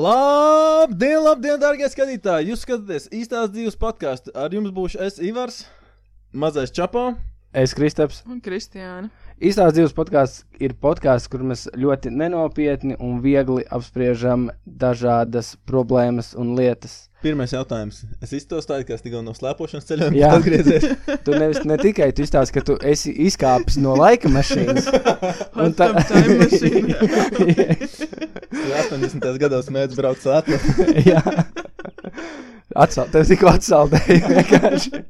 Labdien, labdien, darbie skatītāji! Jūs skatāties īstās dzīves podkāstu. Ar jums būšu es, Ivars, mazais čapo. Es Kristaps. Un Kristiāna. Īstās dzīves podkāsts ir podkāsts, kur mēs ļoti nenopietni un viegli apspriežam dažādas problēmas un lietas. Pirmais jautājums. Es izstāstīju, ka es tikko no slēpošanas ceļojuma Jā. atgriezies. Tu nevis ne tikai tu izstāsti, ka tu esi izkāpis no laika mašīnas. un time machine. Es 80. gados mēģināju braukt. Jā. Atsal, tev tikko atsaldēja vienkārši.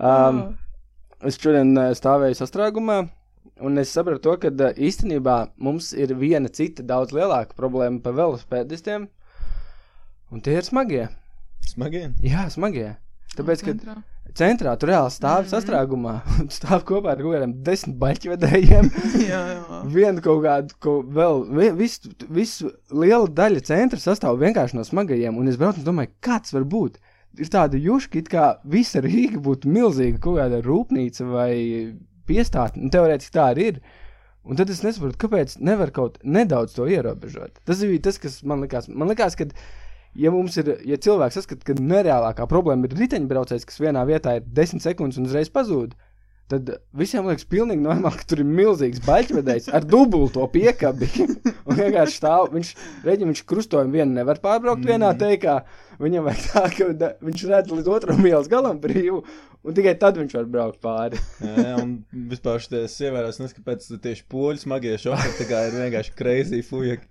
Um, es šodien uh, stāvēju sastrēgumā, un es sapratu to, ka uh, īstenībā mums ir viena cita daudz lielāka problēma par velospēdistiem, un tie ir smagie. Smagi. Jā, smagie. Tāpēc, ka Centrā. tur reāli stāv Mhm. sastrēgumā, un stāv kopā ar kaut kādiem desmit baļķvedējiem. Jā, jā. Vienu kaut kādu, ko vēl, vi- visu, visu liela daļa centra sastāv vienkārši no smagajiem, un es braucu un domāju, kāds var būt. Ir tāda juška, it kā visa Rīga būtu milzīga kaut kāda rūpnīca vai piestātne, un teorētiski tā arī ir. Un tad es nesaprotu, kāpēc nevar kaut nedaudz to ierobežot. Tas bija tas, kas man likās. Man likās, ka, ja mums ir, ja cilvēks saskata, ka nereālākā problēma ir riteņbraucējs, kas vienā vietā ir 10 sekundes un uzreiz pazūd, tad visiem liekas pilnīgi normāli, ka tur ir milzīgs baļķvedējs ar dubulto piekabi. un vienkārši stāv, viņš reģi, viņš krustojumu vienu nevar pārbraukt mm. vienā teikā. Viņam vajag tā, ka viņš redz līdz otram ielas galam brīvu, un tikai tad viņš var braukt pāri. Jā, un vispār šis ievērās, nes, kāpēc tieši poļu smagie šoki tā kā ir vienkārši crazy fujaki.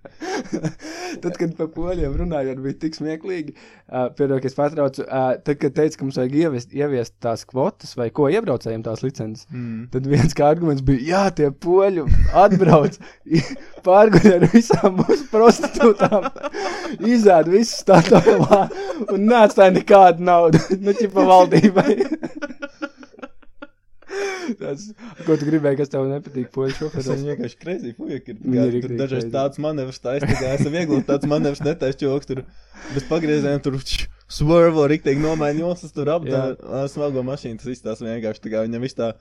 tad, kad par poļiem runājot, bija tik smieklīgi. Uh, Piedod, ka es pārtraucu. Uh, tad, kad teica, ka mums vajag ieviest, ieviest tās kvotas vai ko iebraucējiem tās licences, Mm. tad viens kā arguments bija, jā, tie poļi atbrauc, pārguļ ar visām mūsu prostitūtām, izēd visu statālā un neatstāja nekādu naudu. Nu, ķipa valdībai. Tas, ko tu gribēji, kas tev nepatīk poļu šoferis? ir vienkārši crazy fujaki. Ir, Viņi ir tur dažreiz tāds manevrs taisa, tā kā esam viegli tāds manevrs netaisa čoks tur bez pagriezieniem tur swervo riktīgi nomaina josas tur ap tā ā, smago mašīnu. Tas viss tās vienkārši tā kā viņam viss tā,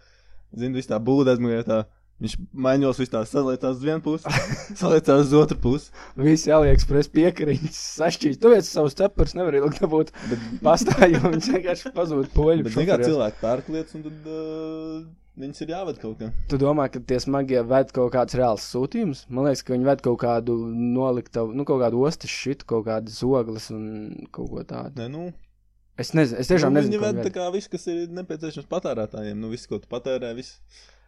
zinu, viss tā būda aizmugurē tā. Viņš maiņos viss tā saliecās uz vienu pusi, saliecās uz otru pusi. Visi AliExpress piekariņas sašķīs. Tu viens savus cepurus nevar ilgi dabūt Bet, pastāju, un viņš vienkārši pazūd poļu. bet kā cilvēki pērk lietas un tad uh, viņas ir jāved kaut kā. Tu domā, ka tie smagie ved kaut kāds reāls sūtījums? Man liekas, ka viņi ved kaut kādu noliktavu, nu, kaut kādu ostas šitu, kaut kādas ogles un kaut ko tādu. Nē, nu, Es nezinu, es tiešām nu, nezinu. Viņi ved tā kā viss, kas ir nepieciešams patērētājiem. Nu, viss, ko tu patērē, viss.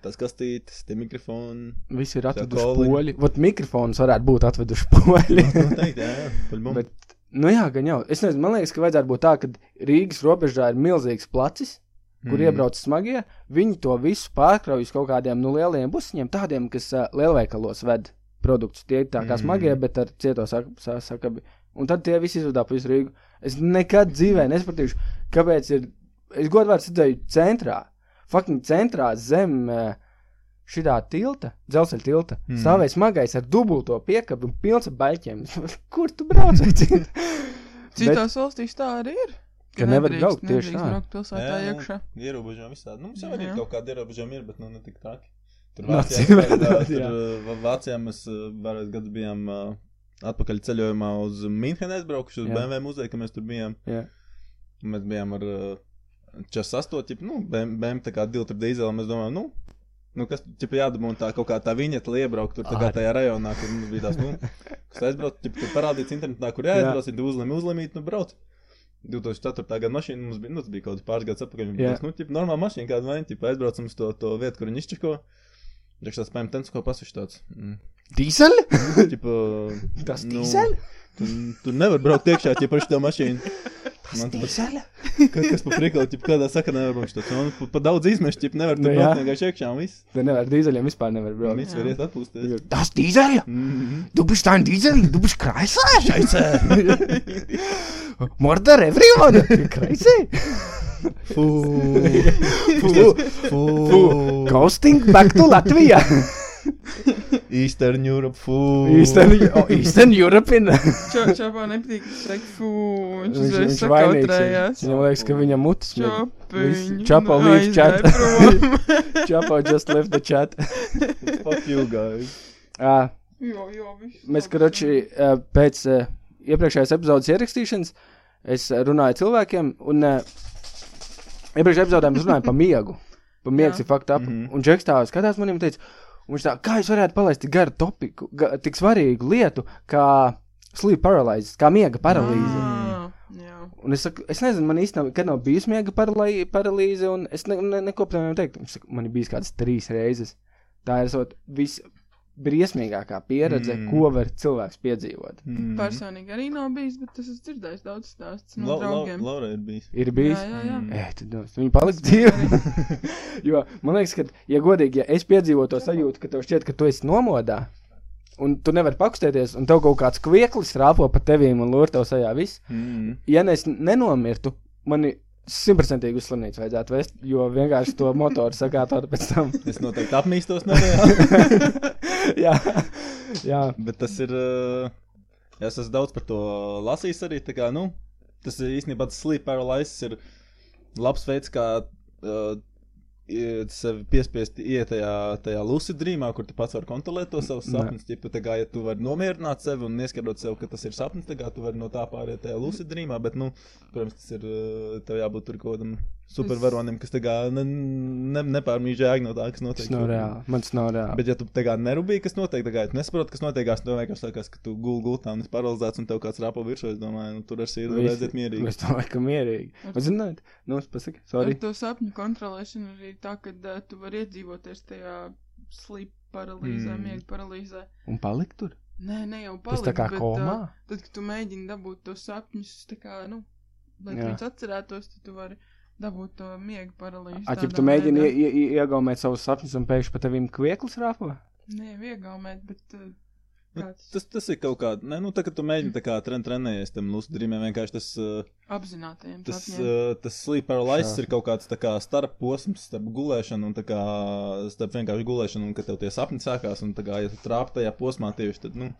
Tas kastītes, tie mikrofoni. Visi ir atveduši poļi. Vat mikrofons varētu būt atveduši poļi. Noteikti, jā, jā. paļbum. Bet, nu jā, gan jau. Es nezinu, man liekas, ka vajadzētu būt tā, ka Rīgas robežā ir milzīgs placis, kur mm. iebrauc smagie. Viņi to visu pārkrauj uz kaut kādiem nu, lieliem busiņiem, tādiem, kas uh, lielveikalos ved produktus. Tie ir tā kā Mm. smagie, bet ar cieto sak- sa- sakabi. Un tad tie visi izvadā pa visu Rīgu. Es nekad dzīvē nesapratīšu, kāpēc ir. Es godvārds redzēju centrā, fucking centrā zem uh, šitā tilta, dzelzceļa tilta. Mm. Stāvēja smagais ar dubulto piekabi un pilns ar baļķiem. Kur tu brauc? Citās valstīs tā arī ir. Ka nevar braukt tieši tā. braukt pilsētā iekšā. Ierobežojumi visādi. Nu, mums jau arī Jā. kaut kādi ierobežojumi ir, bet nu ne tik traki. Tur Vācijā, acīm tur, jā. Vācijā mēs uh, vairākus gadus bijām uh, atpakaļ ceļojumā uz Mīnhenu aizbraukuši uz Jā. BMW muzeju, ka mēs tur bijām. Jā. Mēs bijām ar uh, 48, ķip, nu, BMW tā kā diltra dīzeli, mēs domājam, nu, nu kas, ķip, jādabū tā kaut kā tā viņa, lai iebrauktu tur tā kā tajā rajonā, kur mums bija tās, nu, kas aizbraukt, ķip, tur parādīts internetā, kur jāaizbrauc, ir uzlēmi, uzlēmīt, nu, brauc. 2004. gada mašīna mums bija, nu, tas bija kaut kāds pāris gadus atpakaļ. Jā. Mēs, nu, ķip, normāla mašīna, kāda vai, ķip, aizbraucam uz to, to vietu, kur viņi izčako. Priekš tās pēm tens, ko pasuši tāds. Mm. Dīzeļi? Ķip, uh, Tas nu, dīzeļi? Tu, tu nevar braukt iekšā, ja par šo mašīnu. Man tas Dīzeļi? Ka, kas par priklu, ķip, kādā sakarā nevar būt tāds. Un pa, pa daudz izmešu, ķip, nevar Nu tur jā. braukt vienkārši iekšā un viss. Te nevar dīzeļiem vispār nevar braukt. viss var iet atpūsties. Das Dīzeļi? Mhm. Du bist ein Diesel, du bist Kreisler. Scheiße. Murder everyone. Crazy. Fū. Fū. Fū. Ghosting back to Latvia. Eastern Europe. Fū. Eastern, oh, Eastern European. Čau, čapā nepatīk, saka, fū, viņš uzreiz sakautrējās. Viņam liekas, ka viņam mutes. Čapiņ. Čapo nu, leave chat. Chapo just left the chat. Fuck you guys. Ah, Jo, jo, viss. Mēs, karoči, eh, pēc eh, iepriekšējās epizodes ierakstīšanas, es eh, runāju cilvēkiem, un eh, iepriekšējā epizodē mēs runājām par miegu. Par miegs Jā. ir fakta ap. Mhm. Un Džeks tā skatās maniem un teica, un viņš tā, kā jūs varētu palaist garu topiku, ga, tik svarīgu lietu, kā sleep paralyzes, kā miega paralīze. Ah, Jā. Un es saku, es nezinu, man īstenībā, kad nav bijusi miega paralī, paralīze, un es ne, ne, neko par to nevaru teikt. Saka, man ir bijis kādas trīs reizes. Tā ir esot visbriesmīgākā pieredze, Mm. ko var cilvēks piedzīvot. Mm. Personīgi arī nav bijis, bet es esmu dzirdējis daudz stāstu no La- la- draugiem. Laura ir bijis. Ir bijis. Jā, jā, jā. Mm. Ē, tad dos, viņi palika dzīvi. jo man liekas, ka, ja godīgi, ja es piedzīvotu to sajūtu, ka tev šķiet, ka tu esi nomodā, un tu nevari pakustēties, un tev kaut kāds kvieklis rāpo pa tevīm un lūr tev sajā viss, Mm. ja es nenomirtu, mani simtprocentīgi uz slimnīcu vajadzētu vest, jo vienkārši to motoru sakārtot pēc tam. Es noteikti apmīstos no reāla. jā, jā. Bet tas ir. Jā, es esmu daudz par to lasījis arī. tā Kā, nu, tas ir īstenībā tas sleep paralysis ir labs veids, kā uh, sevi piespiest iet tajā, tajā lucid dreamā, kur tu pats vari kontrolēt to savus sapņus. Ķipa, tā kā, ja tu vari nomierināt sevi un ieskatot sev, ka tas ir sapnis, tad tu vari no tā pāriet tajā lucid dreamā. Bet, nu, protams, tas ir. Tev jābūt tur kaut kādam supervaronim, kas ne, ne, nepārmīž jēga no tā, kas notiek. Tas nav reāli. Man tas nav reāli. Bet, ja tu tā kā nerūpīgi, kas notiek, tu nesaproti, kas notiek, tad vienkārši sākās, ka tu gulēji gultā un esi paralizēts un tev kāds rāpo virsū. Es domāju, nu, tur ar Visi- redzēt mierīgi. Es domāju, ka mierīgi. Un, zināt, nu, es pasaku, Ar sorry. to sapņu kontrolēšanu arī tā, ka uh, tu vari iedzīvoties tajā sleep paralīzē, Mm. miega paralīzē. Un palikt tur. Nē, ne jau Tas palikt, tā kā bet, komā. Uh, tad, kad tu mēģini dabūt tos sapņus, tā kā, nu, lai tu atcerētos, tad tu vari dabūt to miega paralīzi. Tādā tu mēģini ie- ie- iegaumēt savus sapņus un pēkšņi pa tevīm kvieklis rāpo? Nē, viegaumēt, bet uh, Nu, kāds Tas, tas ir kaut kāds, ne, nu, tā kā tu mēģini tā kā tren, trenējies tam lustrīmiem, vienkārši tas, uh, apzinātajiem tas, uh, tas sleep paralysis ir kaut kāds tā kā starp posms, starp gulēšanu un tā kā starp vienkārši gulēšanu un kad tev tie sapņi sākās un tā kā, ja tu trāp tajā posmā tieši, tad, nu,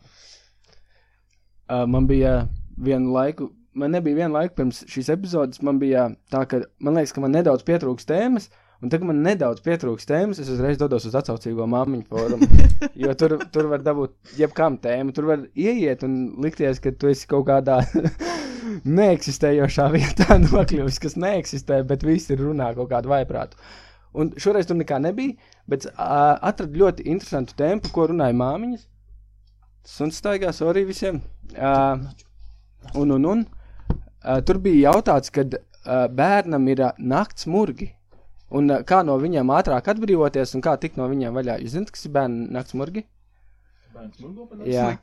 Uh, man bija vienu laiku, man nebija viena laika pirms šīs epizodes, man bija tā, ka man liekas, ka man nedaudz pietrūks tēmas. Un tagad man nedaudz pietrūks tēmas, es uzreiz dodos uz atsaucīgo māmiņu fórumu. Jo tur, tur var dabūt jebkam tēmu. Tur var ieiet un likties, ka tu esi kaut kādā neeksistējošā vietā nokļuvis, kas neeksistē, bet visi runā kaut kādu vaiprātu. Un šoreiz tur nekā nebija, bet uh, atradu ļoti interesantu tēmu, ko runāja māmiņas. Suns staigās arī visiem. Uh, un, un, un. Uh, tur bija jautāts, kad uh, bērnam ir uh, nakts murgi. Un uh, kā no viņiem ātrāk atbrīvoties un kā tikt no viņiem vaļā. Jūs zināt, kas ir bērnu nakts murgi?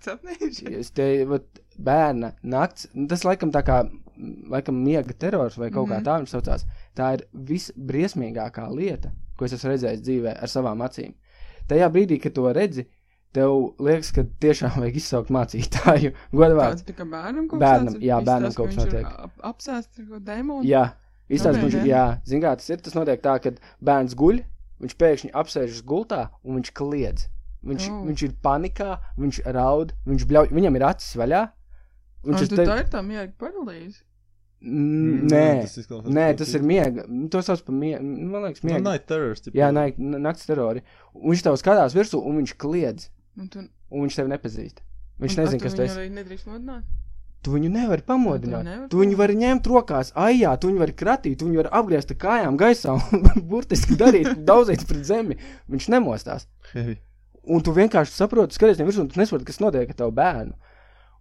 Sapnis. es te vat, bērna nakts. Tas laikam tā kā laikam miega terors vai kaut mm -hmm. kā tā viņš saucās. Tā ir visbriesmīgākā lieta, ko es esmu redzējis dzīvē ar savām acīm. Tajā brīdī, kad to redzi, tev liekas, ka tiešām vajag izsaukt mācītāju. Godvārds. Tā kā bērnam kaut Bērnam, tāds ir jā, bērnam izstāsts, kaut ka kas ir notiek. ap- Apsēsts ar kaut dēmonu. Jā, izstāsta, Kāpēc, viņš, jā? zin kā tas ir, tas notiek tā, ka bērns guļ, viņš pēkšņi apsēžas gultā un viņš kliedz. Viņš, Oh. viņš ir panikā, viņš raud, viņš bļauj, viņam ir acis vaļā. Viņš tu te... tā ir tā miega paralīze. Mm, Nē, tas izklausās nē, tas ir miega. To sauc par miega. Man liekas, Nu, miega. night terrors. tipa. Jā, nē, n- nakts terori. Un viņš tev skatās virsū un viņš kliedz. Un tu, Un viņš tevi nepazīst. Viņš un, nezina, tu kas tas ir. nedrīkst modināt. Tu viņu nevari pamodināt. nevar Tu viņu vari ņemt rokās, ajā, tu viņu vari kratīt, tu viņu vari apgriezt ar kājām gaisā un burtiski darīt, daudzīt pret zemi. Viņš nemostās. Heavy. Un tu vienkārši saproti, skaties viņam virsū, un tu nesaproti, kas notiek ar tavu bērnu.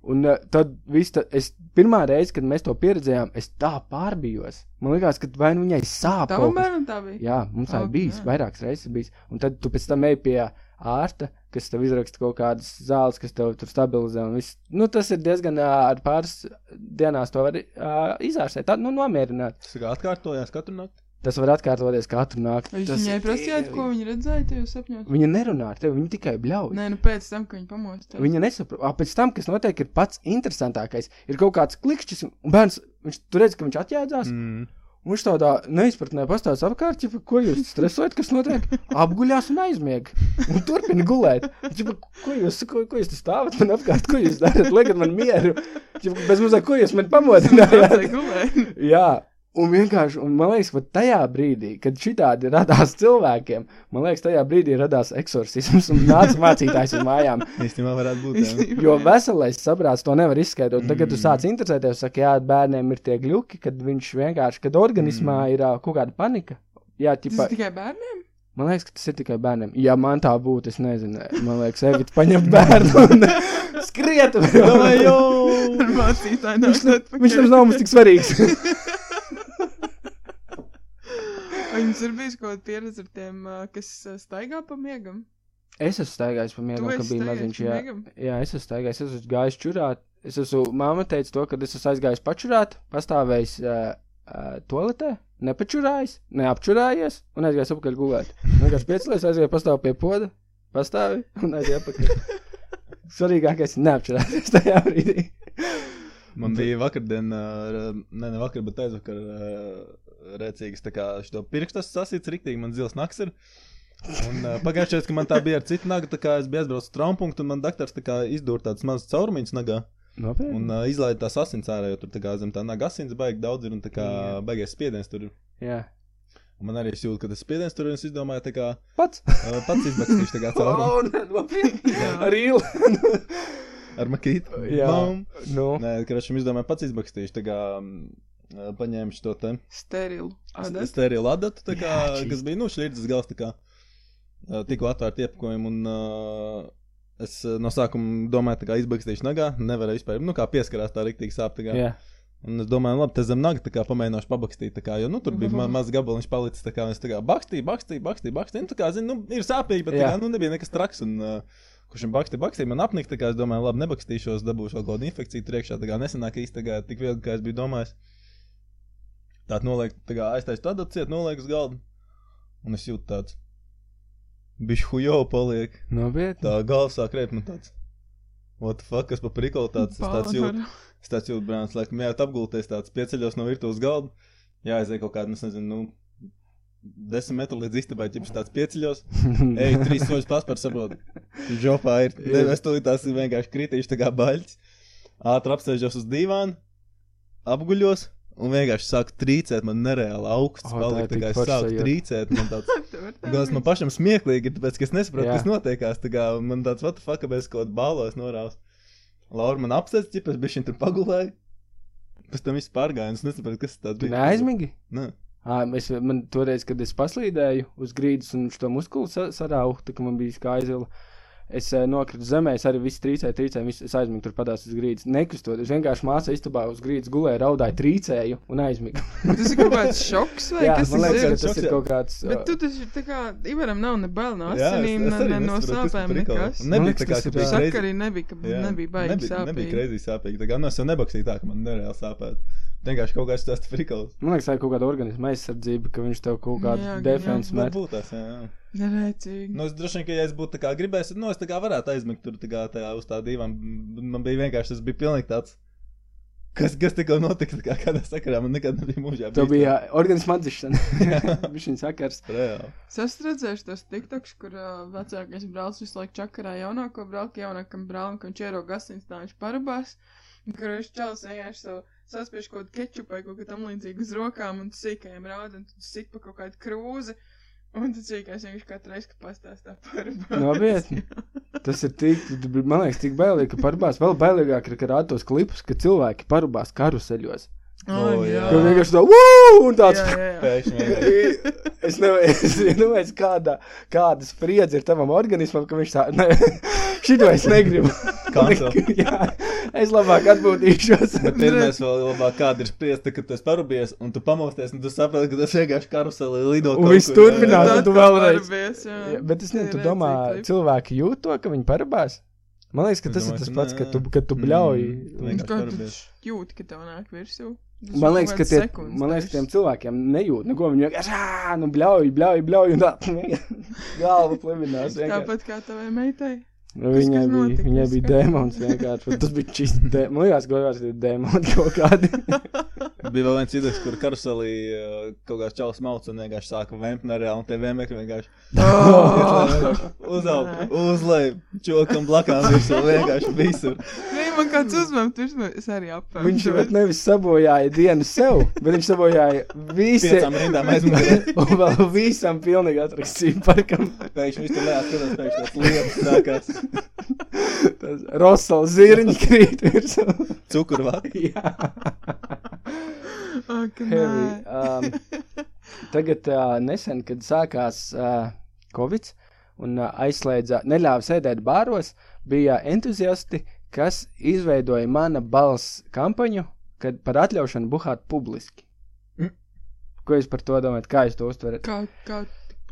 Un uh, tad viss, ta, es pirmā reize, kad mēs to pieredzējām, es tā pārbijos. Man liekas, ka vai nu viņai sāp. Kas. bērnam tā bija? Jā, mums tā ir Ok, bijis, jā. vairākas reizes bijis. Un tad tu pēc tam ej pie ārsta, kas tev izraksta kaut kādas zāles, kas tev tur stabilizē. un viss. Nu, tas ir diezgan ā, ar pāris dienās to var uh, izārstēt, tā, nu, nomierināt. Tas kā atkārtojās katru nakti. Tas var atkārtoties katru nakti. Jūs Tas viņai prasījāt, ko viņa redzēja tajos sapņos? Viņa nerunā ar tevi, viņa tikai bļauj. Nē, nu pēc tam, kad viņa pamostās. Viņa nesaprot. Pēc tam, kas notiek, ir pats interesantākais. Ir kaut kāds klikšķis, un bērns, viņš tur redz, ka viņš atjēdzās. Mm. Un viņš tādā neizpratnē pastāsta apkārt, ķipa, ko jūs stresojat, kas notiek. Apguļās un aizmieg. Un turpina gulēt. Ķipa, ko jūs, ko, ko jūs te stāvat man apkārt, ko jūs darat? Liekat man mieru. Ķipa, bez mazā, ko jūs man pamodinājāt. gulēt. Jā. Un vienkārši, un man liekas, pat tajā brīdī, kad šitādi radās cilvēkiem, man liekas, tajā brīdī radās eksorcisms un nāca mācītājs uz mājām. Īstenībā varētu būt. Jā. Jo veselais saprāts to nevar izskaidrot. Tagad, kad tu Mm. sāc interesēties, saka, jā, bērniem ir tie gluki, kad viņš vienkārši, kad organismā Mm. ir ā, kaut kāda panika. Jā, Tas ķipa, ir tikai bērniem. man liekas, ka tas ir tikai bērniem. Ja man tā būtu, es nezinu. Man liekas, Evita paņem bērnu un skriet. Ar mācītāju Viņš, nemaz nav mums tik svarīgs. Jums ir bijis kaut kāda pieredze ar tiem, kas staigā pa miegam? Es esmu staigājis pa miegam, kad staigājis maziņš. Jā, jā, es esmu staigājis, es esmu gājis čurāt. Es esmu, māma teica to, ka es esmu aizgājis pačurāt, pastāvējis uh, uh, toaletē, nepačurājis, neapčurājies un aizgājis apakaļ gulēt. Vienkārši piecēlēs, aizgāju pastāv pie poda, pastāvi un aizgāju apakaļ. Svarīgākais ir neapčurāties tajā brīdī. Man bija vakardien, ne, ne vakar, bet aizvakar rēcīgs, tā kā šo pirkstas sasīts riktīgi, man zils naks ir. Un uh, pagājušajā gadā, kad man tā bija ar citu nagu, tā kā es biju aizbraucis uz traumpungtu, un man doktors tā kā izdūr tādas mazas caurumiņas nagā, Nopietni. un uh, izlaida tās asins ārā, jo tur tā kā zem tā naga asins baigi daudz ir, un tā kā Jā. baigais spiediens tur ir. Jā. Un man arī es jūtu, ka tas spiediens tur ir, es izdomāju, tā kā Pats. uh, pats izbakstīšu tā kā nopietni. Ar īlu. ar makītu. Jā. Bam! Nu. Nē, krašam izdomāju pats izbakstīšu, tā kā mm, paņēmu šo te. Sterilu. Adat. Sterilu adatu, kā, Jā, kas bija, nu, šķirdzes gals, tā kā tikko atvērta iepakojuma, un uh, es no sākuma domāju, kā izbakstīšu nagā, nevarēju vispār, nu, kā pieskarās tā riktīgi sāp. Un es domāju, labi, tas zem naga, tā kā pamēģināšu pabakstīt, kā, jo, nu, tur bija ma maz gabaliņš palicis, kā, es tā kā bakstīju, bakstīju, bakstīju, bakstīju, nu, tā kā, zinu, nu, ir sāpīgi, bet, kā, nu, nebija nekas traks, un, uh, kurš man bakstīja, bakstīja, man apnika, es domāju, labi, nebakstīšos, dabūšu kaut kādu infekciju priekšā, tā kā, nesenāk kā, tik viegli, kā es biju domājis. Tātad noliek, tā kā aiztaisīt tādu ciet, noliek uz galda. Un es jūtu tāds. Bišķi hujo paliek. Nopietni. Tā galva sāk rēt man tāds. What the fuck, kas pa prikolu tāds. Es tāds jūtu, es tāds jūtu, brāns, laikam jājūt apgulties tāds pieceļos no virtuves galda. Jāaiziet kaut kādu, es nezinu, nu, desmit metru līdz istabai, ķips tāds pieceļos. Ej, trīs soļus paspēr saprotu. Žopā ir. Ne, es tulīt tās vienkārši kritīšu tā kā baļķis. Ātri apsēžos uz dīvānu, apguļos. Un vienkārši sāk trīcēt, man nereāli augsts. Oh, paliek, tā kā es sāku trīcēt. Man tāds, Gan man pašam smieklīgi, tāpēc, ka es nesaprotu, Jā. kas notiekās. Tā kā man tāds, what the fuck, kāpēc kaut kādā balvos norāvis. Laura man apsēdz, ķip, es biju šim tur pagulēju. Pēc tam viss pārgāja, un es nesaprotu, kas tas bija. neaizmigi? Nē. Ā, es, man toreiz, kad es paslīdēju uz grīdas un šo muskuli sa sarauhu, tā kā man bija skaizila, es uh, nokritu zemē, es arī visu trīcēju, trīcēju, visu, es aizmigu tur padās uz grīdas. Nekustot, es vienkārši māsā istabā uz grīdas gulēju, raudāju, trīcēju un aizmigu. Tas ir kaut kāds šoks vai Jā, kas man tas liekas, ir? ka tas ir kaut kāds. Bet tu taču tā kā Ivaram nav ne bail no asinīm, ne, ne no sāpēm, nekas. Nebija tā kā, ka bija ā, Saka crazy. arī nebija, ka nebija baigi nebija, nebija sāpīgi. kreizī sāpīgi. Tā kā no es jau nebakstīju tā, ka man nereāli sāpētu. Vienkārši kaut kāds tas frikals. Man liekas, tā ir kaut kāda organisma aizsardzība, ka viņš tev kaut kādu Jā, defensu met. Tas, jā. jā. Nerēcīgi. Nu, es droši vien, ka, ja es būtu tā kā gribējis, nu, es tā kā varētu aizmigt tur tā kā tajā uz tā divām. Man bija vienkārši, tas bija pilnīgi tāds. Kas, kas tikko notika, tā kā kādā sakarā man nekad nebija mūžā. Bijis bija organisma atzīšana. Viņš viņa sakars. Es esmu redzējis tos tiktoks, kur uh, vecākais brālis visu laiku čakarā jaunāko brāli, jaunākam brālim, ka viņš iero gasins tā viņš parabās. un Kur viņš čels vienkārši savu saspiež kaut kādu kečupu vai kaut ko tam līdzīgu uz rokām un sīkajiem rāda un tad sit pa kaut kādu krūzi. Un sīkais vienkārši katru reizi, kad pastāstā parabās. Nopietni. Tas ir tik, man liekas, tik bailīgi, ka parubās. Vēl bailīgāk ir, ka rāda tos klipus, ka cilvēki parubās karuseļos. Oh, O, jā. Ka vienkārši tā, "Wū!" un tāds. Pēkšņi. Es nezinu, kāda, kāda spriedze ir tavam organismam, ka viņš tā, ne, šito es negribu. Cancel. Jā, es labāk atbūtīšos. Bet pirmais vēl labāk, kāda ir spriesta, kad tu esi parūpējies un tu pamosties, un tu saproti, ka tas vienkārši karuselī lido. Un viss turpinās, un tu vēlreiz. parabēs, jā. Jā, bet es nezinu, tu domā, cilvēki jūt to, ka viņi parabās? Man liekas, ka tas domāju, ir tas ka pats, ka tu, kad tu bļauj. Mm, vienkārši Kā tu parabēs. jūti, ka tev nāk virsū? Man liekas, ka tie, sekundes man liekas, tiem cilvēkiem nejūt, neko viņi vienkārši, ā, nu bļauj, bļauj, bļauj, un tā, galva vienkārši. Tāpat kā tavai meitai. Nu, Viņai bija, viņai bija dēmons vienkārši. Tas bija čist dēmons. Man liekas, ka tas ir dēmons kaut kādi. Bija vēl viens vidus, kur karuselī uh, kaut kāds čalis mauc un vienkārši sāka vēmt nereāli, un tie vēmekļi vienkārši uzaug, uzlej, čokam blakām virsū, vienkārši visur. Nē, man kāds uzmanības virsmu, es arī apēdu. Viņš pat nevis sabojāja dienu sev, bet viņš sabojāja visiem. Piecām rindām aizmugurē. Un vēl visam pilnīgi atrakstīja parkam. Pēkšņi viņš tur lēs, skatās, pēkšņi tās lietas sākās. Tas Rosala zirņi krīt virsū. Cukurvāt. Jā. Nē. Um, tagad uh, nesen, kad sākās uh, Covid un uh, aizslēdza, neļāva sēdēt bāros, bija entuziasti, kas izveidoja mana balss kampaņu, kad par atļaušanu buhāt publiski. Mm. Ko jūs par to domājat? Kā jūs to uztverat? Kā, kā,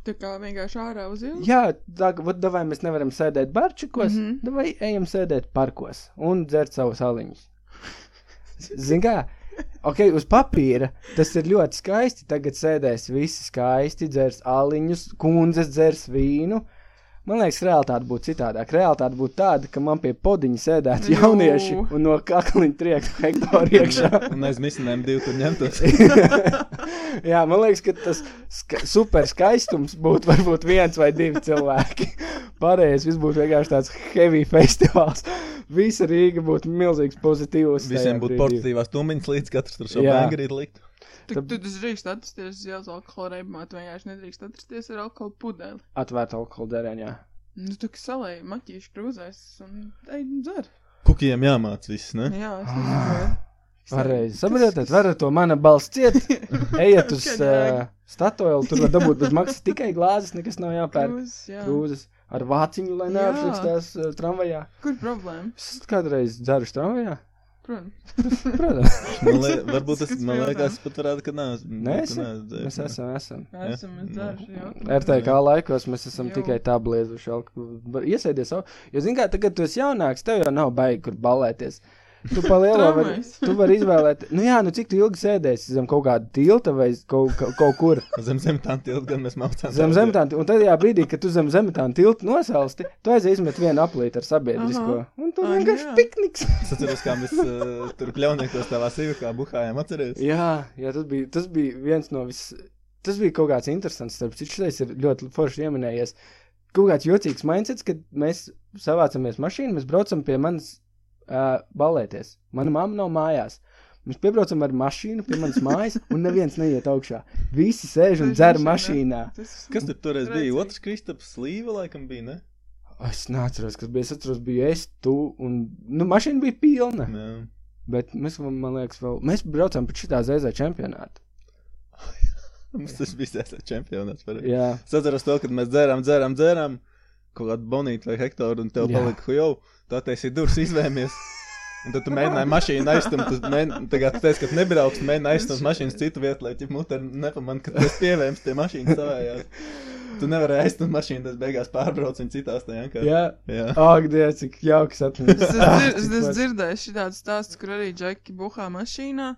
tā kā vienkārši ārā uz ielas? Jā, tā davai mēs nevaram sēdēt barčikos, mm. -hmm. vai ejam sēdēt parkos un dzert savus aliņus. Zini, kā? Ok, uz papīra tas ir ļoti skaisti. Tagad sēdēs visi skaisti, dzers aliņus, kundzes dzers vīnu. Man liekas, realitāte būtu citādāk. Realitāte būtu tāda, ka man pie podiņa sēdētu Jū. jaunieši un no kakliņa triektu hektāru iekšā. Un aiz misinēm divi tur ņemtos. Jā, man liekas, ka tas ska super skaistums būtu varbūt viens vai divi cilvēki. Pārējais viss būtu vienkārši tāds heavy festivāls. Visa Rīga būtu milzīgs pozitīvs. Visiem būtu portatīvās tumbiņas līdz katrs tur šo bangrīt likt. Tu, Tad- tu drīkst atrasties uz alkohola reibumā, tu vienkārši nedrīkst atrasties ar alkohola pudeli. Atvērta alkohola derēņā. Nu, tu kā salēji maķīšu krūzēs un ej, dzer. Kukiem jāmāc viss, ne? Jā, es nezinu. Pareizi. Saprotat, varat to mana balss ciet. Ejiet uz uh, statoilu, tur var dabūt bez maksas tikai glāzes, nekas nav jāpērk. Krūzes, jā. Krūzes ar vāciņu, lai neapšlikstās uh, tramvajā. Kur problēma? Es kādreiz dzeru tramvajā. Protams. Protams. Man liek, varbūt tas, man liekas, pat varētu, ka nē. Nē? Mēs esam, esam. Esam, es dzeru. jā. RTK laikos mēs esam Jū. tikai tā bliezuši. Iesēdies savu. Jo, zini, kā tagad tu esi jaunāks, tev jau nav baigi, kur balēties. Tu pa lielo vari, Tramvajs. tu vari izvēlēt, nu jā, nu cik tu ilgi sēdēsi zem kaut kāda tilta vai kaut, kaut, kaut kur. Zem zem tā tilta, gan mēs mācām. Zem zemetāna, un tajā brīdī, kad tu zem zemetāna tilta nosalsti, tu aizies izmet vienu aplīti ar sabiedrisko. Aha. Un tu vienkārši pikniks. Es atceros, kā mēs uh, tur kļauniekos tavā sīvakā buhājām, atceries? Jā, jā tas, bija, tas bija viens no vis... Tas bija kaut kāds interesants, starp citu, šis ir ļoti forši ieminējies. Kaut kāds jocīgs mindsets, kad mēs savācamies mašīnu, mēs braucam pie manas uh, balēties. Mana mamma nav mājās. Mēs piebraucam ar mašīnu pie manas mājas, un neviens neiet augšā. Visi sēž un dzer mašīnā. Kas tur toreiz bija? Otrs Kristaps Slīva, laikam bija, ne? Es neatceros, kas bija. Es atceros, bija es, tu, un nu, mašīna bija pilna. Jā. Bet mēs, man liekas, vēl. Mēs braucam pēc šitā zēzē čempionāta. Mums tas bija tas čempionāts. pareizi. Jā, Es atceros to, kad mēs dzērām, dzērām, dzērām kaut kādu bonītu vai hektāru, un tev Jā. palika, jau tā taisīja durvis izvēmies. Un tad tu mēģināji mašīnu aizstumt, tu mēģināji, tagad tu teici, ka nebrauks, mēģināji aizstumt mašīnas citu vietu, lai ķip mutē nepamanā, ka tu esi pievēms tie mašīnas savējās. Tu nevarēji aizstumt mašīnu, tas beigās pārbrauc viņu citās tajā. kā- jā. Jā. Ak, Dievs, cik jauks atmiņas. Es, es, es, es dzirdēju šādu stāstu, kur arī džeki buhā mašīnā.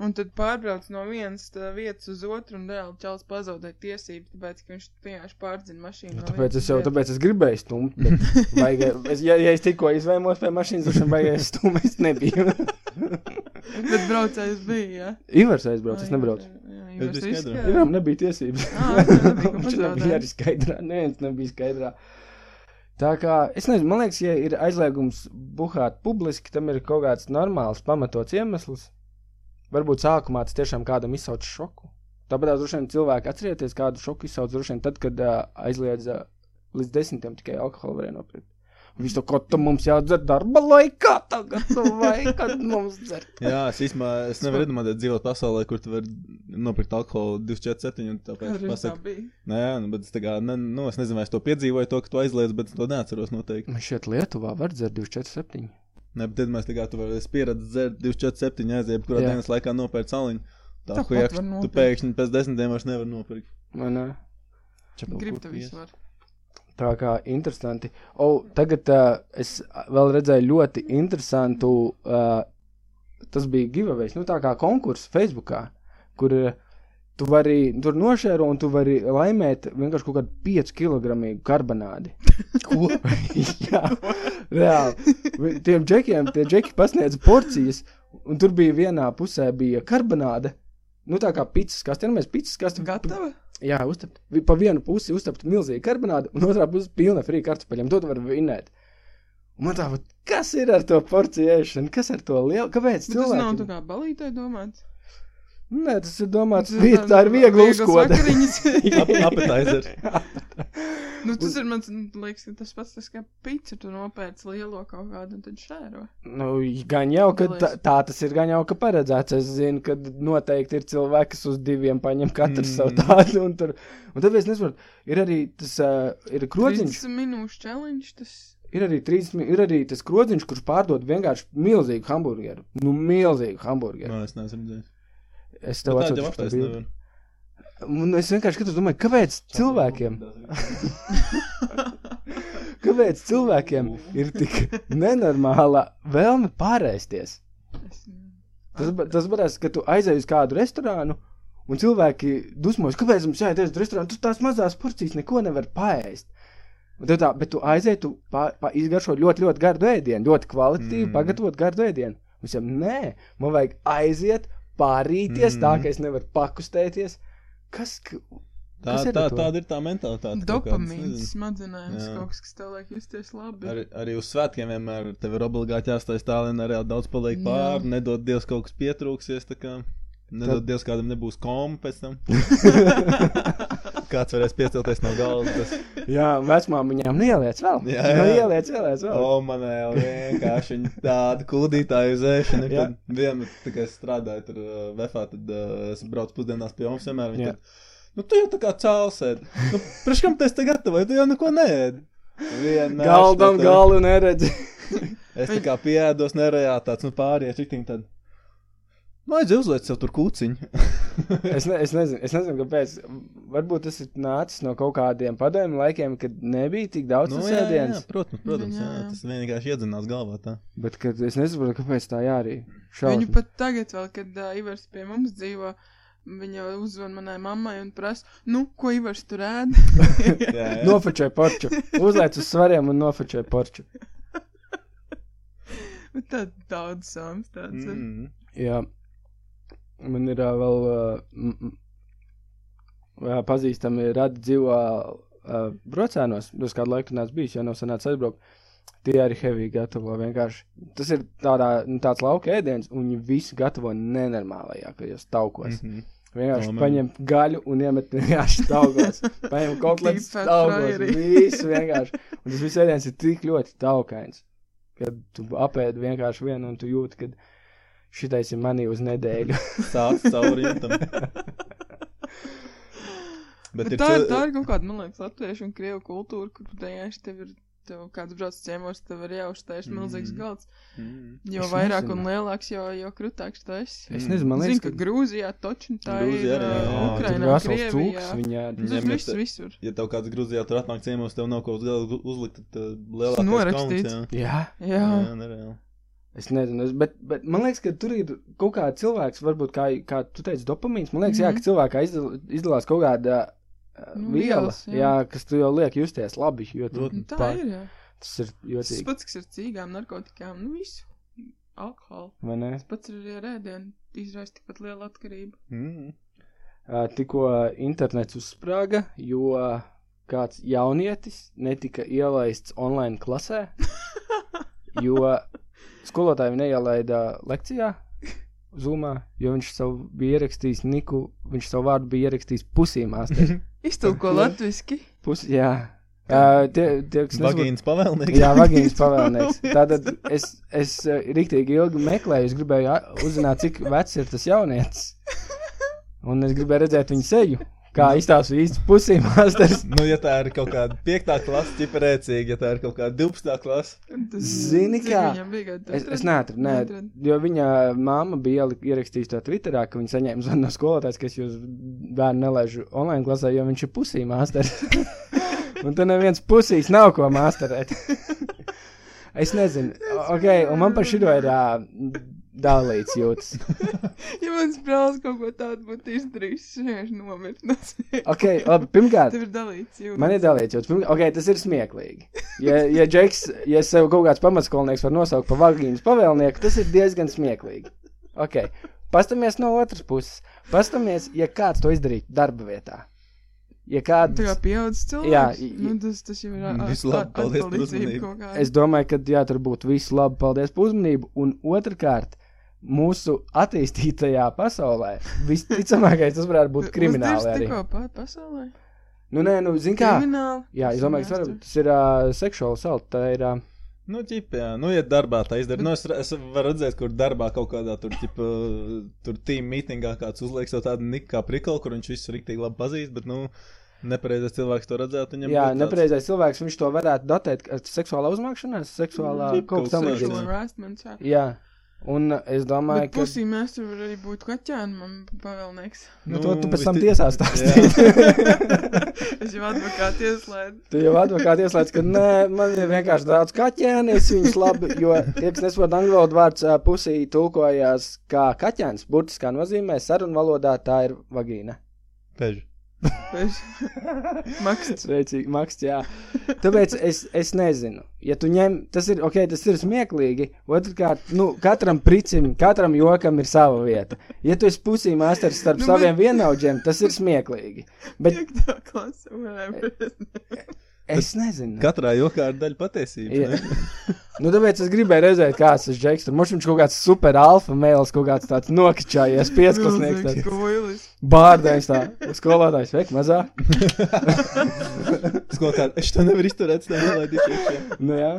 Un tad pārbrauc no vienas vietas uz otru, un reāli čels pazaudēja tiesības, tāpēc, ka viņš vienkārši pārdzina mašīnu. no Tāpēc es jau tāpēc es gribēju stumt. bet Vajag, es, ja, ja es tikko izvēlos pie mašīnas, tad man vajag stumt. Es nebiju. Bet braucējs bija, jā. Ivars aizbrauc, es nebraucu. jā, biju skaidrā. riskēja. Ivaram nebija tiesības. Ā, viņam nebija, Viņš nebija arī skaidrā. Neviens nebija skaidrā. Tā kā, es nezinu, man liekas, ja ir aizliegums buhāt publiski, tam ir kaut kāds normāls, pamatots iemesls. Varbūt sākumā tas tiešām kādam izsauc šoku. Tāpēc droši vien cilvēki atcerieties, kādu šoku izsauc droši vien tad, kad uh, aizliedz uh, līdz desmitiem tikai alkoholu varēja nopirkt. Viņš to, ko tu mums jādzer darba laikā, tagad vai, kad mums dzer. Jā, es īstenībā es nevaru iedomāties dzīvot pasaulē, kur tu vari nopirkt alkoholu 247 un tāpēc pasaka. bija. Nē, nu, bet es tā kā, ne, nu, es nezinu, vai es to piedzīvoju, to, ka tu aizliedz, bet es to neatceros noteikti. Man šeit Lietuvā var dzert 247. Nē, bet tad mēs tā kā tu vari pieredzēt dzert 247 aiziet, kurā Jā. dienas laikā nopērts saliņu. Tā, hujakš, var tu pēkšņi pēc desmitiem vairs nevar nopirkt. Vai ne? Grib tev visu var. Tā kā interesanti. O, tagad uh, es vēl redzēju ļoti interesantu. Uh, tas bija giveaways, nu tā kā konkurss Facebookā, kur uh, tu vari tur nošēro un tu vari laimēt vienkārši kaut kādu 5 kg karbonādi. Ko? Jā, reāli. Tiem džekiem, tie džeki pasniedz porcijas. Un tur bija vienā pusē bija karbonāde. Nu, tā kā pitsas kaste, nu, mēs pitsas kaste. Gatava? Jā, uztapt. Pa vienu pusi uztapt milzīgi karbonādi, un otrā pusi pilna frī kartupeļiem. To tu vari vinēt. Un man tā, kas ir ar to porciju ēšanu? Kas ar to lielu? Kāpēc Bet tas nav cilvēki? tā kā balītē domāts. Nē, tas ir domāts, Tas vie- tā ir viegla uzkoda. vakariņas. Ap, appetizer. nu, tas ir mans, liekas, ka tas pats tas kā pizza, tu nopērci lielo kaut kādu un tad šēro. Nu, gan jau, ka tā, tā tas ir, gan jau, ka paredzēts. Es zinu, ka noteikti ir cilvēki, kas uz diviem paņem katru mm. savu tādu. Un, tur, un tāpēc es nesaprotu, ir arī tas uh, ir krodziņš. 30 minūšu challenge, tas Ir arī, 30, mi- ir arī tas krodziņš, kurš pārdod vienkārši milzīgu hamburgeru. Nu, milzīgu hamburgeru. Nē, es neesmu redzējis. Es Nu, tev atceros, jau ka tas bija. Un es vienkārši skatos, domāju, kāpēc cilvēkiem, kāpēc cilvēkiem ir tik nenormāla vēlme pārēsties? es, Tas, tas varēs, ka tu aizej uz kādu restorānu, un cilvēki dusmojas, kāpēc mums jāiet uz restorānu, tu tās mazās porcijas neko nevar paēst. Tā, bet tu aizej, tu pa, pa izgaršo ļoti, ļoti gardu ēdienu, ļoti kvalitatīvi mm. Mm. pagatavot gardu ēdienu. Visam, nē, man vajag aiziet, pārīties, mm. tā Mm. ka es nevaru pakustēties. Kas, Tā, ir tā, ar to? tāda ir tā mentalitāte. Dopamīns, smadzenēs, Jā. kaut kas, kas tev liek justies labi. Arī, arī uz svētkiem vienmēr tev ir obligāti jāstājas tālāk, arī daudz paliek pāri. Nedod Dievs, kaut kas pietrūksies. nedod Tad- Dievs, kādam nebūs kompa pēc tam. Kāds varēs piecelties no galvas. Tas, Jā, vecmām viņām neieliec vēl. Jā, Nu, jā. ieliec, ieliec vēl. o, man jau vienkārši tāda kūdītāja uz ēšanu. Jā. Kad vienmēr, tā kā es strādāju tur uh, vefā, tad uh, es braucu pusdienās pie jums vienmēr. viņa Jā. tad, Nu, tu jau tā kā cēlus ēd. Nu, Priekš kam tas te gatavoji? Tu jau neko neēd. Vienmēr Galdam, šitā- galu neredzi. Es tā kā pieēdos, nerējā tāds, nu, pārējie čiktiņi tad. Nu, aiziet uzliec sev tur kūciņu. es, ne, es, nezinu, es nezinu, kāpēc. Varbūt tas ir nācis no kaut kādiem padomju laikiem, kad nebija tik daudz nu, nu, jā, jā, sēdienas. protams, protams, jā, Jā, jā. tas vienkārši iedzinās galvā tā. Bet kad, es nesaprotu, kāpēc tā jārī. Viņu pat tagad, vēl, kad uh, Ivars pie mums dzīvo, viņa uzzvan manai mammai un prasa, nu, ko Ivars tur ēd? Jā, jā. Nofočēja porču. Uzliec uz svariem un nofočēja porču. Bet tā daudz sāms tāds. Mm. Mm. Jā. Man ir ā, vēl uh, pazīstami radi dzīvo uh, brocēnos. Tas kādu laiku nāc bijis, jo nav sanācis aizbraukt. Tie arī heavy gatavo vienkārši. Tas ir tādā, nu, tāds lauka ēdiens, un viņi visi gatavo nenormālajākajos taukos. Mm. Mhm. Vienkārši man. paņem gaļu un iemet vienkārši taukos. paņem kaut fat taukos. Visu vienkārši. Un tas viss ēdiens ir tik ļoti taukains. Kad tu apēdi vienkārši vienu un tu jūti, ka šitais ir manī uz nedēļu. Sāc cauri jūtam. Bet, Bet ir tā, ir, cil- tā ir kaut kāda, man liekas, latviešu un krievu kultūra, kur vienkārši tev ir, tev kāds brauc ciemos, tev ir jāuztais mm. milzīgs Mhm. galds. Mm. Jo Es vairāk nezinu. un lielāks, jo, jo krutāks tu esi. Es nezinu, man liekas, ka Grūzijā točni tā Grūzija ir jā. Jā, Ukrainā, Krievijā. viņā. Tas viss visur. Ja tev kāds Grūzijā tur atnāk ciemos, tev nav kaut kas galā uzlikt, tad uh, lielākais norakstīts. kauns, Jā, Jā, Jā, jā nereāli. Es nezinu, es, bet, bet man liekas, ka tur ir kaut kāds cilvēks, varbūt kā, kā tu teici, dopamīns. Man liekas, mm -hmm. jā, Mhm. ka cilvēkā izdal, izdalās kaut kāda uh, Nu, viela, jā. jā. kas tu jau liek justies labi. Jo tu. Un tā pār- ir, jā. Tas ir Tas jocīgi, pats, kas ir cīgām, narkotikām, nu visu. Alkoholu. vai ne? Tas pats ir arī ar ēdienu. Izraisa tikpat liela atkarība. Mm. Uh, tikko internets uzsprāga, jo kāds jaunietis netika ielaists online klasē, jo skolotāji viņu neielaida lekcijā, zumā, jo viņš savu bija ierakstījis Niku, viņš savu vārdu bija ierakstījis pusīmās. Iztulko latviski. Pus, jā, uh, tie, tie, kas Vagīns pavēlnieks. Jā, vagīns pavēlnieks. Tātad es, es eh, riktīgi ilgi meklēju, es gribēju uzzināt, cik vecs ir tas jaunietis. Un es gribēju redzēt viņa seju, kā izstāsta īsts pusīm māsters. Nu, ja tā ir kaut kāda 5. klase, ķiparēcīga, ja tā ir kaut kāda 12. klase, Zini, kā? Viņam bija gadu. Es, es neatradu, nē, jo viņa māma bija ierakstījusi to Twitterā, ka viņa saņēma zvanu no skolotājas, ka es jūs bērnu nelaižu online klasē, jo viņš ir pusī māsters. un tur neviens pusīs nav ko māsterēt. es nezinu, ok, un man par šito ir uh, dalīts jūtas. Ja mans brālis kaut ko tādu būtu izdarījis, es vienkārši nomirtu. no smieklības. Ok, labi, pirmkārt. Tev ir dalīts jūtas. Man ir dalīts, jo pirmkārt, okay, tas ir smieklīgi. Ja, ja Džeks, ja sev kaut kāds pamatskolnieks var nosaukt par vagīnas pavēlnieku, tas ir diezgan smieklīgi. Ok. Pastamies no otras puses. Pastamies, ja kāds to izdarītu darba vietā. Ja Tā kā kāds, pieaudzis cilvēks. Jā, i- nu, tas, tas jau ir Mm, labi, paldies par uzmanību. es domāju, ka jā, tur būtu viss labi, paldies par uzmanību. Un otrkārt, mūsu attīstītajā pasaulē visticamākais tas varētu būt krimināli Uzdirs arī. tikko pa pasaulē. Nu, nē, nu, zin kā. Krimināli. Jā, es domāju, ka tas, tas ir uh, seksuāli salt. Tā ir. Uh, Nu, ķip, jā, nu, ja darbā tā izdara, nu, es, es varu redzēt, kur darbā kaut kādā tur, ķip, tur tīm mītingā kāds uzliek savu tādu niku kā prikolu, kur viņš visu riktīgi labi pazīst, bet, nu, nepareizais cilvēks to redzētu, viņam jā, nepareizais cilvēks, viņš to varētu datēt ar seksuālā uzmākšanās, seksuālā Mm, kaut kas tam harassment, jā. Un es domāju, Bet ka. pusī mēs tur arī būtu kaķēni, man pavēlnieks. Nu, to tu Nu, pēc tam visti- tiesā stāstīsi. es jau advokāti ieslēdzu. Tu jau advokāti ieslēdz, ka nē, man ir vienkārši daudz kaķēni, es viņus labi, jo tie, kas nesaprot angļu valodu vārds pusī tulkojās kā kaķēns, burtiskā nozīmē sarunvalodā tā ir vagīna. Peži. Maksts. Sveicīgi, Maks, jā. Tāpēc es, es nezinu, ja tu ņem, tas ir, ok, tas ir smieklīgi, otrkārt, nu, katram pricim, katram jokam ir sava vieta. Ja tu esi pusī māsters starp Nu, nu, bet- saviem vienaudžiem, tas ir smieklīgi. Bet. Es nezinu. Katrā jokā ir daļa patiesības. Nu, tāpēc es gribēju redzēt, kāds tas džeks tur. Mums viņš kaut kāds super alfa mēls, kaut kāds tāds nokačājies, koilis. Bārdējs tā, skolotājs, veik mazā. Skolotā, es to nevaru izturēt, iekšā. Nu, jā.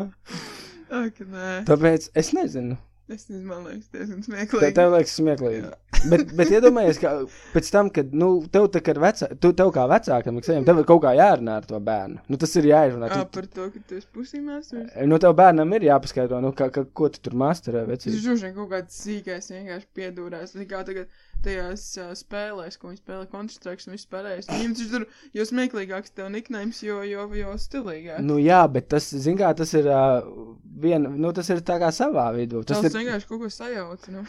Ak, nē. Tāpēc es nezinu. Es nezinu, man liekas, diezgan Tev, smieklīgi. tev liekas smieklīgi. Bet, bet iedomājies, ka pēc tam, kad, nu, tev tā ir vecā, tu, tev kā vecākam, tev ir kaut kā jārunā ar to bērnu. Nu, tas ir jāizrunā. Ā, Tu, par to, ka tu esi pusī māsters. nu, tev bērnam ir jāpaskaidro, nu, ka, ka, ko tu tur masterē, Tas ir vien kaut kāds sīkais vienkārši piedūrās. Kā tagad tajās uh, spēlēs, ko viņi spēlē Counter-Strike un viss pārējais. Viņiem tas tur, jo smieklīgāks tev niknējums, jo, jo, jo stilīgāk. Nu, jā, bet tas, zin kā, tas ir uh, vien, nu, tas ir tā kā savā vidū. Tas Tas ir, vienkārši kaut ko sajauc. Nu.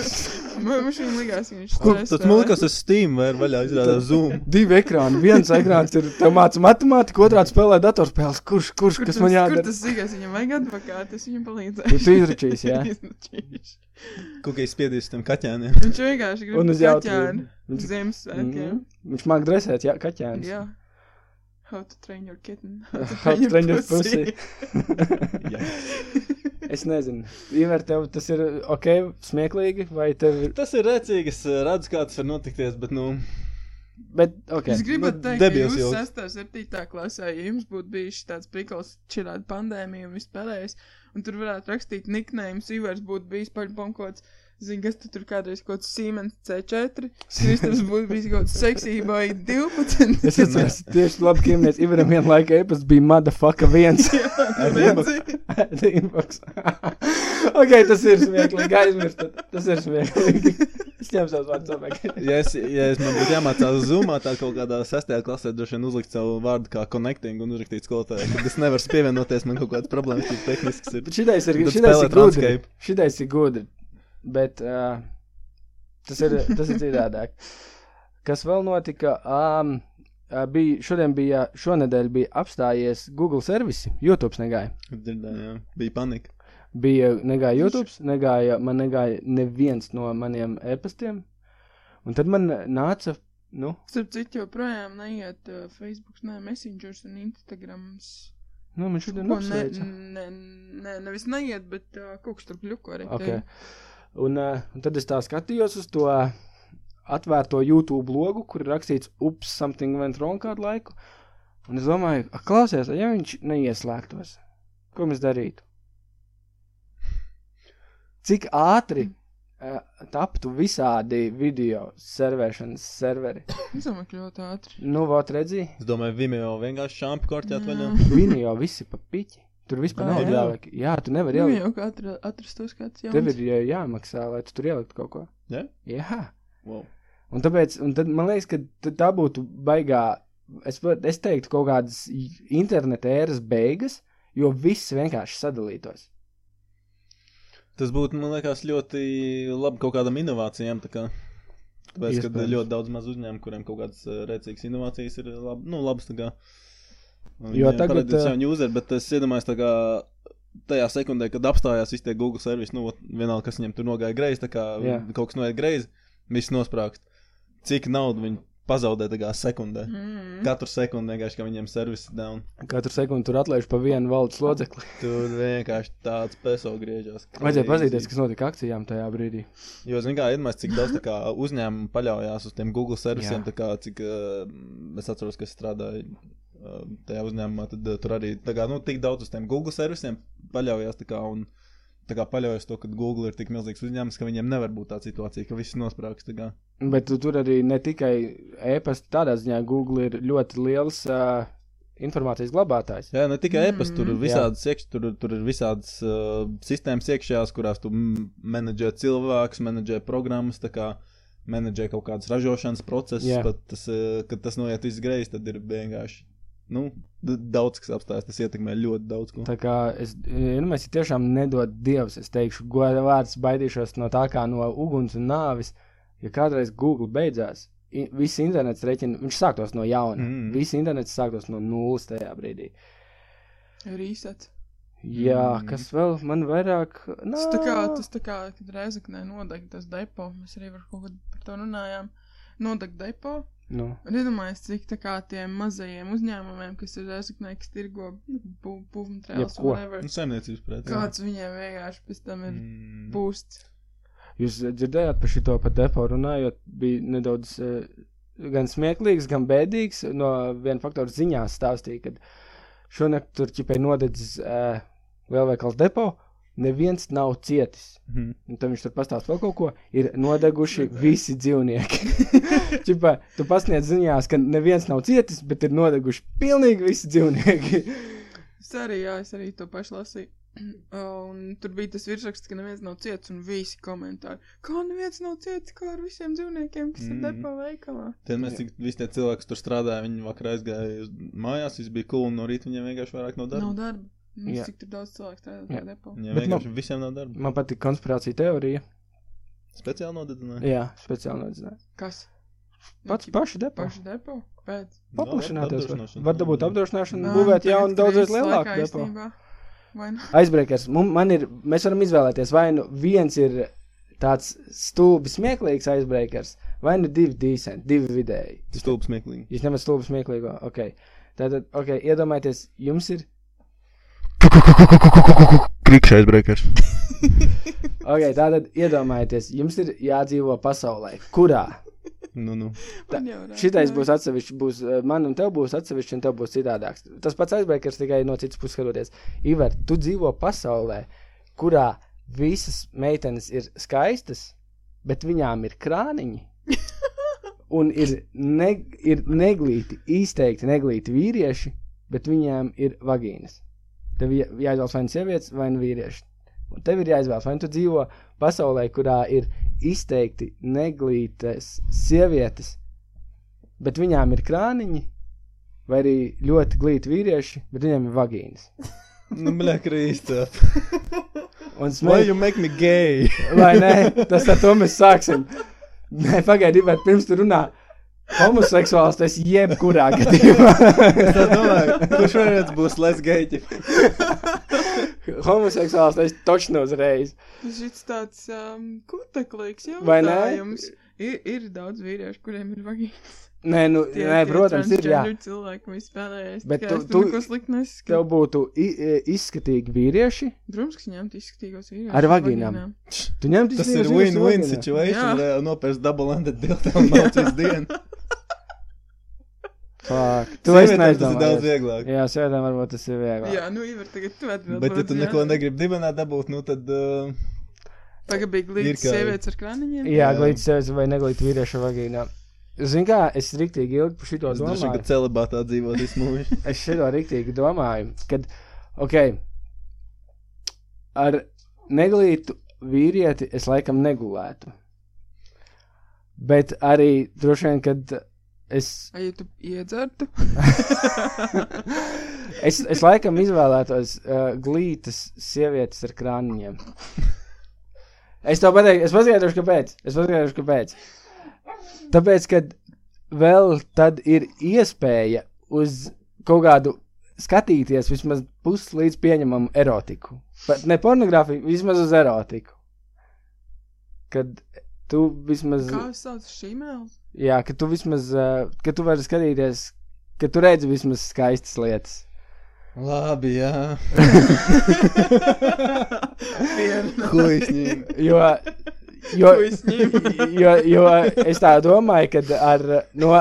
Man man šī likās, ka viņš Kur stress tas spēlē. mūkas uz Steam vai vaļā izrādās Zoom? Divi ekrāni. Viens ekrāns ir tev māca matemātiku, otrā spēlē datorspēles. Kurš, kurš, Kur kas tas- man Kur jādara? tas sīkais viņam vajag advokātu, es viņam palīdzēju. Tu izračīs, jā. Kā izspiedīs tam kaķēniem. Viņš vienkārši grib Un uz kaķēnu. jautājumu. Uz Ziemassvētkiem. Mm. Viņš māk dresēt, jā, kaķēns. Jā. How to train your kitten. How to train your pussy. Jā. Es nezinu. Iver, tev tas ir ok, smieklīgi, vai tev ir. Tas ir rēcīgi, es uh, redzu, kā tas var notikties, bet, nu, Bet, ok. Es gribētu Nu, teikt, ka debils jūs joks. 6. un 7. klasē, ja jums būtu bijis tāds prikals, čilāta pandēmija un viss pārējais, un tur varētu rakstīt niknējumus, Ivars būtu bijis kaut kāds, zini, kas tu tur kādreiz kaut kāds Siemens C4, Kristaps būtu bijis kaut kāds seksībai 12. Es atceros, tieši labi, ka mēs Ivaram vienlaika e-pasta bija motherfucker viens. Ar inbox. Ok, tas ir smieklīgi. Aizmirst, tas ir smieklīgi. Es ņemu savus vārdus apēk. ja, es, ja es man būtu jāmācās Zoomā, tā kaut kādā sestajā klasē droši vien uzlikt savu vārdu kā connecting un uzrakstīt skolotājai, ka es nevaru pievienoties, man kaut kādas problēmas tik tehniskas ir. Šitais ir, šitais ir gudri. Šitais ir gudri. Bet uh, tas ir, tas ir citādāk. Kas vēl notika? Um, uh, bija, šodien bija, šonedēļ bija apstājies Google servisi. YouTube negāja. Dzirdēju, jā. Bija panika. Bija negāja YouTube, negāja, man negāja neviens no maniem e-pastiem. Un tad man nāca, nu, Starp citu, joprojām neiet uh, Facebook, ne Messengers un Instagrams. nu man šodien apsveica. ne, ne, nevis neiet, bet uh, kaut kas tur kļuko arī. Okay. Un, uh, un tad es tā skatījos uz to atvērto YouTube logu, kur ir rakstīts, ups, something went wrong kādu laiku. Un es domāju, klausies, ja viņš neieslēgtos, ko mēs darītu? Cik ātri uh, taptu visādi video servēšanas serveri? Es domāju, ka ļoti ātri. Nu, vot redzi, Es domāju, Vimeo vienkārši šāpi korķēt vaļā. viņi jau visi pa piķi. Tur vispār nav jā. jāliek. Jā, tu nevari Nu, ielikt. jau kā atra, atrastos kāds jauns. Tev ir jā, jāmaksā, lai tu tur ieliktu kaut ko. Jā? Jā. Wow. Un tāpēc, un tad man liekas, ka tā būtu baigā, es, es teiktu, kaut kādas interneta ēras beigas, jo viss vienkārši sadalītos. Tas būtu, man liekas, ļoti labi kaut kādām inovācijām. tā Kā. Tāpēc, ka ļoti daudz mazu uzņēmumu, kuriem kaut kādas uh, rēcīgas inovācijas ir lab, nu, labas. Un Jo viņiem tagad, parādās ā, jauni useri, bet es iedomājos, kā tajā sekundē, kad apstājās visi tie Google servisi, nu, vienalga, kas viņiem tur nogāja greizi, tā kā Jā. kaut kas noiet greizi, viss nosprāgst. Cik naudu viņi pazaudē tā kā sekundē. Mm. Katru sekundi vienkārši, ka viņiem servis ir down. Katru sekundi tur atlaiž pa vienu valdes lodzekli. Tur vienkārši tāds peso griežās. Vajadzēja pazīties, kas notika akcijām tajā brīdī. Jo, zināmā mērā, iedomājieties, cik daudz kā, uzņēmumu paļaujas uz tiem Google servisiem. Kā, cik, uh, es atceros, ka es strādāju tajā uzņēmumā, tad uh, tur arī kā, nu, tik daudz uz tiem Google servisiem paļaujas. Kā, un, tā kā paļaujas to, ka Google ir tik milzīgs uzņēmums, ka viņiem nevar būt tā situācija, ka viss nosprāgs. Bet tu, tur arī ne tikai e-pasta, tādā ziņā Google ir ļoti liels uh, informācijas glabātājs. Jā, ne tikai Mm. e-pasta, tur ir Jā. visādas, iekš, tur, tur ir visādas uh, sistēmas iekšējās, kurās tu mm, menedžē cilvēkus, menedžē programmas, tā kā menedžē kaut kādas ražošanas procesus. Pat tas, uh, kad tas noiet viss greizi, tad ir vienkārši nu, daudz kas apstājas. Tas ietekmē ļoti daudz ko. Tā kā es, ja nu mēs tiešām nedod dievs, es teikšu, goda vārds baidīšos no tā kā no uguns un nāvis. Ja kādreiz Google beidzās, viss internets rēķina, viņš sāktos no jauna. Mm. Viss internets sāktos no nulles tajā brīdī. Reset. Jā, Mm. kas vēl man vairāk. Tas tā kā, tas tā kā, kad reizeknē nodeg tas depo, mēs arī var kaut kad par to runājām. Nodeg depo, Nu, un iedomājies, cik tā kā tiem mazajiem uzņēmumiem, kas ir reizeknē, kas tirgo būvmateriālus un whatever. Nu, saimniecības preci. Kāds viņiem vienkārši pēc tam ir Mm. pūsts. jūs dzirdējāt par šito pa depo runājot, bija nedaudz eh, gan smieklīgs, gan bēdīgs. No viena faktora ziņās stāstīja, ka šonakt tur ķipai nodedzis uh, lielveikals depo, neviens nav cietis. Mhm. Un tad viņš tur pastāsta vēl kaut ko. Ir nodeguši visi dzīvnieki. Čipa, tu pasniedz ziņās, ka neviens nav cietis, bet ir nodeguši pilnīgi visi dzīvnieki. Es arī, jā, es arī to pašu lasīju. Un tur bija tas virsraksts, ka neviens nav ciets, un visi komentāri. Kā neviens nav ciets, kā ar visiem dzīvniekiem, kas mm. Mm. ir depo veikalā. Tad mēs cik visi tie cilvēki, kas tur strādāja, viņi vakar aizgāja mājās, viss bija cool, un no rīta viņiem vienkārši vairāk nav darba. Nav darba. Mums Jā. cik tur daudz cilvēku strādā Jā. tajā depo. Viņiem Bet vienkārši visiem nav darba. Man patīk konspirācija teorija. Speciāli nodedzināja. Jā, speciāli nedzināju. Kas? Pats Nu, paši depo. Paši depo? Pēc. Paplašināties. var. Var dabūt apdrošināšanu, Ā, būvēt jaunu, daudzreiz lielāku depo. īstenībā. Aizbreakers. Mums, man ir, mēs varam izvēlēties, vai nu viens ir tāds stulbi smieklīgs aizbreakers, vai nu divi decenti, divi vidēji. Tas stulbs smieklīgi. Jūs ņemat stulbi smieklīgo. Okay. Tātad, ok, iedomājieties, jums ir. Krikšs aizbreakers. Ok, tātad iedomājieties, jums ir jādzīvo pasaulē, kurā Nu, nu. Ir šitais būs atsevišķi, būs, eh, man un tev būs atsevišķi, un tev būs citādāks. Tas pats aizbreakers tikai no citas puses skatoties. Ivar, tu dzīvo pasaulē, kurā visas meitenes ir skaistas, bet viņām ir krāniņi. Un ir, ne, ir neglīti, izteikti neglīti vīrieši, bet viņiem ir vagīnas. Tev jā- jāizvēlas vai nu sievietes, vai nu vīrieši. Un tev ir jāizvēlas, vai nu tu dzīvo pasaulē, kurā ir izteikti neglītas sievietes, bet viņām ir krāniņi, vai arī ļoti glīti vīrieši, bet viņiem ir vagīnas. Nu, bļā, Krīsta. Un smēķi, you make me gay? vai nē, tas ar to mēs sāksim. Nē, pagaidi, bet pirms tu runā. Homoseksuāls tas jebkurā gadījumā. Es domāju, kurš vienreiz būs les gay? Homoseksuāls tas točno uzreiz. Tas ir tāds um, kuteklīgs jautājums. Ir, ir daudz vīriešu, kuriem ir vagīnas. Nē, nu, Tie- nē tie protams, ir jā. cilvēki, spēlējas. Bet tu- tu- neko sliktu Tev neskatu. būtu i- i- izskatīgi vīrieši. Protams, ka ņemt izskatīgos vīriešus. Ar vagīnām. Tu ņemtu Tas ir win-win situation. Nopērst double-ended dildo un mācīs dienu. Fuck. Tu esi Sievietēm tas ir daudz neizdomājies. vieglāk. Jā, sēdām varbūt tas ir vieglāk. Jā, nu, Ivar, tagad tu atbild. Bet, ja tu jā. neko negribi dibenā dabūt, nu tad. Uh, Tagad bija glīts kā- sievietes ar krāniņiem. Jā, Jā. glīts sevis vai neglīts vīrieša vagīnā. Zini kā, es riktīgi ilgi par šito es droši vien, domāju. ka celibātā dzīvo visu mūžu. Es šito riktīgi domāju, kad, ok, ar neglītu vīrieti es laikam negulētu. Bet arī droši vien, kad es, Ai, ja tu iedzertu? es, es laikam izvēlētos uh, glītas sievietes ar krāniņiem. Es tev pateiktu, es paskaidrošu, kāpēc. Es paskaidrošu, kāpēc. Tāpēc, ka vēl tad ir iespēja uz kaut kādu skatīties vismaz pusi līdz pieņemamu erotiku. Bet ne pornogrāfiju, vismaz uz erotiku. Kad tu vismaz. Kā es saucu šī mēls? Jā, ka tu vismaz, ka tu vari skatīties, ka tu redzi vismaz skaistas lietas. Labi, jā. Huisņīgi. Jo, jo, jo, jo es tā domāju, ka ar, no,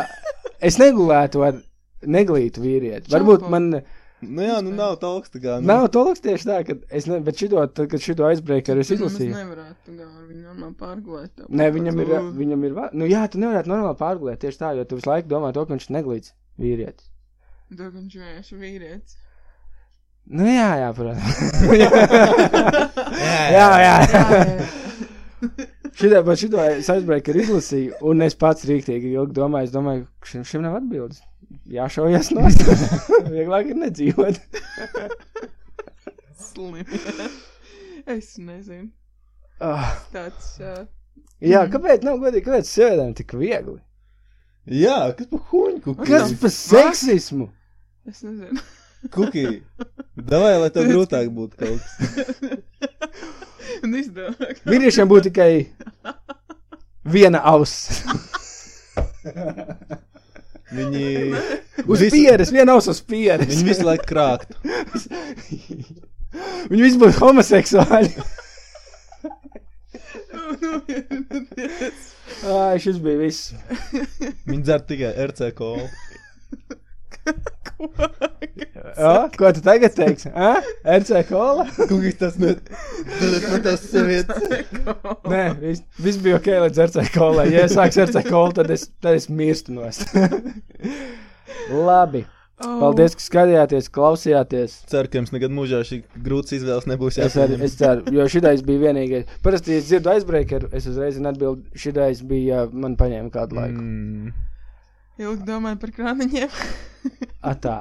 es negulētu ar neglītu vīrieti. Varbūt man Nu jā, nu nav talks tā kā. Nu. nav tolks tieši tā, ka es ne, bet šito, tad, kad šito aizbrēku es Es izlasīju. nevarētu kā ar viņu normāli pārgulēt. tev Nē, viņam ir, viņam ir, va- nu jā, tu nevarētu normāli pārgulēt tieši tā, jo tu visu laiku domā to, ka viņš ir neglīts vīrietis. "Ū, Tu, ka viņš vienkārši vīrietis. Nu jā, jā, protams. jā, jā. jā. Šitā, bet šito es aizbrēku ar izlasīju, un es pats rīktīgi ilgi domāju, es domāju, ka šim, šim nav atbildes. Jāšaujas no Vieglāk ir nedzīvot. Slim. es nezinu. Ah, Tāds. Uh, jā, kāpēc nav godīgi, kāpēc sievietēm tik viegli? Jā, kas pa huņku? Kas par seksismu? es nezinu. Kuki. Davai, lai tev grūtāk būtu kaut kas. Un izdevāk. Vīriešiem būtu tikai viena auss. Viņi. Uz visu- pieres, viena auss uz pieres. Viņi visu laiku krāktu. Viņi visi būtu homoseksuāli. Ai, šis bija viss. Viņi dzer tikai RC kolu. Jā, ko tu tagad teiksi? RC kola? Kuki tas ne. Tas ne tas sievietes. Nē, viss, viss bija ok līdz RC kolai. Ja es sāku RC kolu, tad es, tad es mirstu no Labi. Oh. Paldies, ka skatījāties, klausījāties. Ceru, ka jums nekad mūžā šī grūts izvēles nebūs Es, arī, jāpieņem. es ceru, jo šitais bija vienīgais. Parasti, ja es dzirdu aizbreakeru, es uzreiz zinu atbildi. Šitais bija, man paņēma kādu laiku. Mm. Ilgi domāju par krāniņiem. Atā.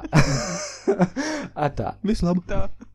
Atā. Vislabāk.